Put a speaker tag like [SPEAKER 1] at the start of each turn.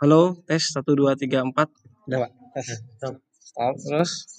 [SPEAKER 1] Halo, tes 1 2 3 4. Udah, Pak. Tes. Stop. Terus